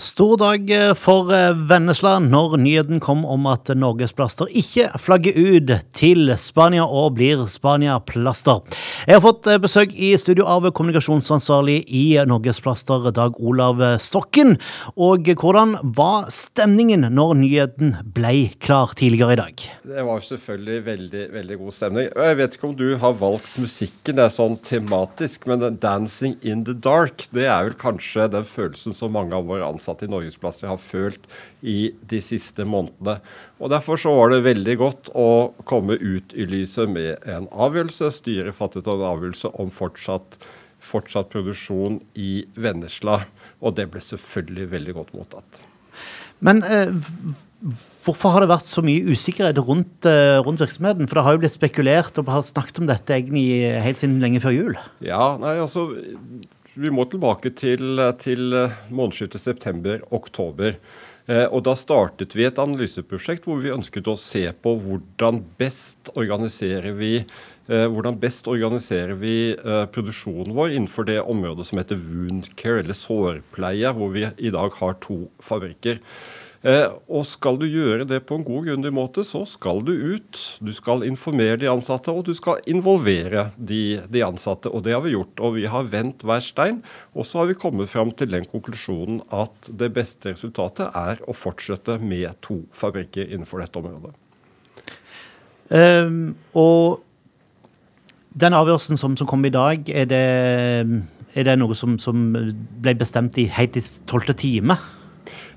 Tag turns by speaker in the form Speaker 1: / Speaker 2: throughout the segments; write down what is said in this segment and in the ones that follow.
Speaker 1: Stor dag eh, for eh, Vennesla når nyheten kom om at Norgesplaster ikke flagger ut til Spania og blir Spania-plaster. Jeg har fått eh, besøk i studio av kommunikasjonsansvarlig i Norgesplaster, Dag Olav Stokken. Og hvordan var stemningen når nyheten ble klar tidligere i dag?
Speaker 2: Det var selvfølgelig veldig, veldig god stemning. Jeg vet ikke om du har valgt musikken, det er sånn tematisk, men 'Dancing in the Dark' det er vel kanskje den følelsen som mange av våre ansatte ansatte i Norgesplasser har følt i de siste månedene. Og Derfor så var det veldig godt å komme ut i lyset med en avgjørelse. Styret fattet en avgjørelse om fortsatt, fortsatt produksjon i Vennesla. Og det ble selvfølgelig veldig godt mottatt.
Speaker 1: Men eh, hvorfor har det vært så mye usikkerhet rundt, eh, rundt, virksomheten? For det har jo blitt spekulert og har snakket om dette egentlig helt siden lenge før jul.
Speaker 2: Ja, nei, altså vi må tilbake til, til månedsskiftet september-oktober. Eh, og Da startet vi et analyseprosjekt hvor vi ønsket å se på hvordan best organiserer vi eh, hvordan best organiserer vi eh, produksjonen vår innenfor det området som heter wound care, eller sårpleie, hvor vi i dag har to fabrikker. Eh, og skal du gjøre det på en god, grundig måte, så skal du ut. Du skal informere de ansatte, og du skal involvere de, de, ansatte. Og det har vi gjort. Og vi har vendt hver stein. Og så har vi kommet fram til den konklusjonen at det beste resultatet er å fortsette med to fabrikker innenfor dette området.
Speaker 1: Um, og den avgjørelsen som, som, kom i dag, er det, er det noe som, som ble bestemt i helt i tolvte time?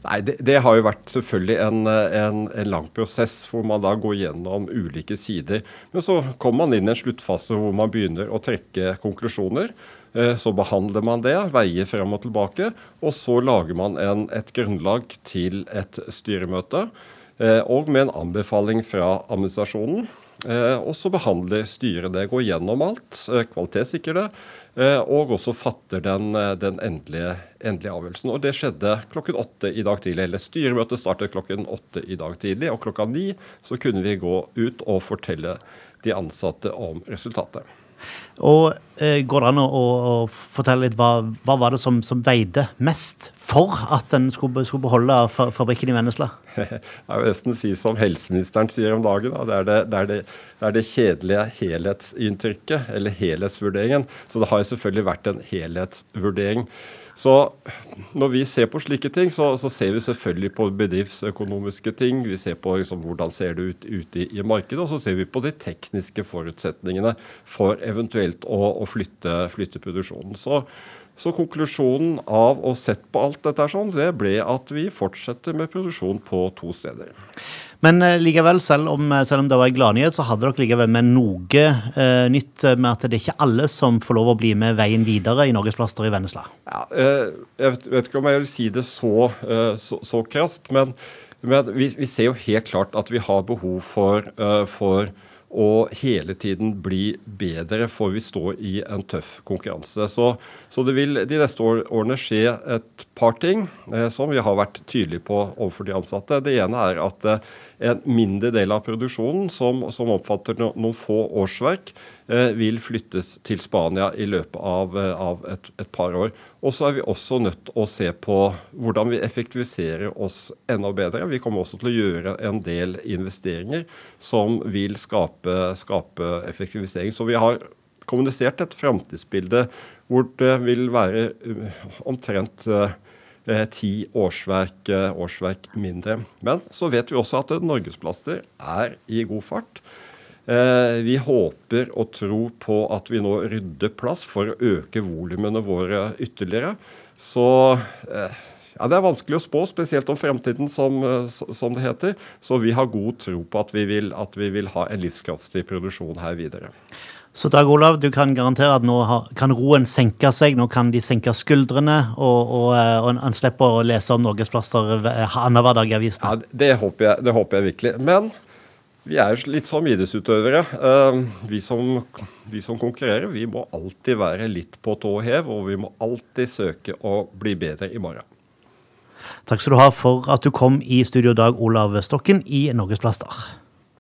Speaker 2: Nei, det, det, har jo vært selvfølgelig en, en, en, lang prosess hvor man da går gjennom ulike sider. Men så kommer man inn i en sluttfase hvor man begynner å trekke konklusjoner. Eh, så behandler man det, veier frem og tilbake, og så lager man en, et grunnlag til et styremøte. Eh, og med en anbefaling fra administrasjonen. Eh, og så behandler styret det, går gjennom alt, kvalitetssikrer det Eh, og også fatter den, eh, den endelige, endelige, avgjørelsen. Og Det skjedde klokken åtte i dag tidlig. eller Styremøtet startet klokken åtte i dag tidlig, og klokka ni så kunne vi gå ut og fortelle de ansatte om resultatet.
Speaker 1: Og eh, Går det an å, å, fortelle litt hva, hva var det som, som, veide mest for at en skulle, skulle beholde fabrikken i Vennesla?
Speaker 2: Jeg vil nesten si som helseministeren sier om dagen. Det er det, det, er det, er det kjedelige helhetsinntrykket, eller helhetsvurderingen. Så det har jo selvfølgelig vært en helhetsvurdering. Så når vi ser på slike ting, så, så ser vi selvfølgelig på bedriftsøkonomiske ting. Vi ser på liksom, hvordan ser det ut ute i, i, markedet, og så ser vi på de tekniske forutsetningene for eventuelt å, å flytte, flytte, produksjonen. Så, så, konklusjonen av å sett på alt dette sånn, det ble at vi fortsetter med produksjon på to steder.
Speaker 1: Men eh, likevel, selv om, eh, selv om, det var en gladnyhet, så hadde dere likevel med noe eh, nytt med at det er ikke alle som får lov å bli med veien videre i Norgesplaster i Vennesla.
Speaker 2: Ja, eh, jeg vet, vet, ikke om jeg vil si det så, eh, så, så krast, men, men vi, vi, ser jo helt klart at vi har behov for, for og hele tiden bli bedre, for vi står i en tøff konkurranse. Så, så det vil de neste årene skje et par ting eh, som vi har vært tydelige på overfor de ansatte. Det ene er at eh, en mindre del av produksjonen, som, som oppfatter no, noen få årsverk, eh, vil flyttes til Spania i løpet av, eh, av et, et, par år. Og så er vi også nødt til å se på hvordan vi effektiviserer oss enda bedre. Vi kommer også til å gjøre en del investeringer som vil skape, skape effektivisering. Så vi har kommunisert et framtidsbilde hvor det vil være uh, omtrent Eh, ti årsverk, eh, årsverk, mindre. Men så vet vi også at Norgesplaster er i god fart. Eh, vi håper og tror på at vi nå rydder plass for å øke volumene våre ytterligere. Så ja, Det er vanskelig å spå, spesielt om fremtiden, som, som, det heter. Så vi har god tro på at vi vil, at vi vil ha en livskraftig produksjon her videre.
Speaker 1: Så Dag Olav, du kan garantere at nå kan roen senke seg, nå kan de senke skuldrene, og, og, eh, og en slipper å lese om norgesplaster annenhver dag i avisene?
Speaker 2: Ja, det håper, jeg, det håper jeg virkelig. Men vi er jo litt som idrettsutøvere. Eh, vi som, vi som, konkurrerer, vi må alltid være litt på tå hev, og vi må alltid søke å bli bedre i morgen.
Speaker 1: Takk skal du ha for at du kom i studio, Dag Olav Stokken i Norgesplaster.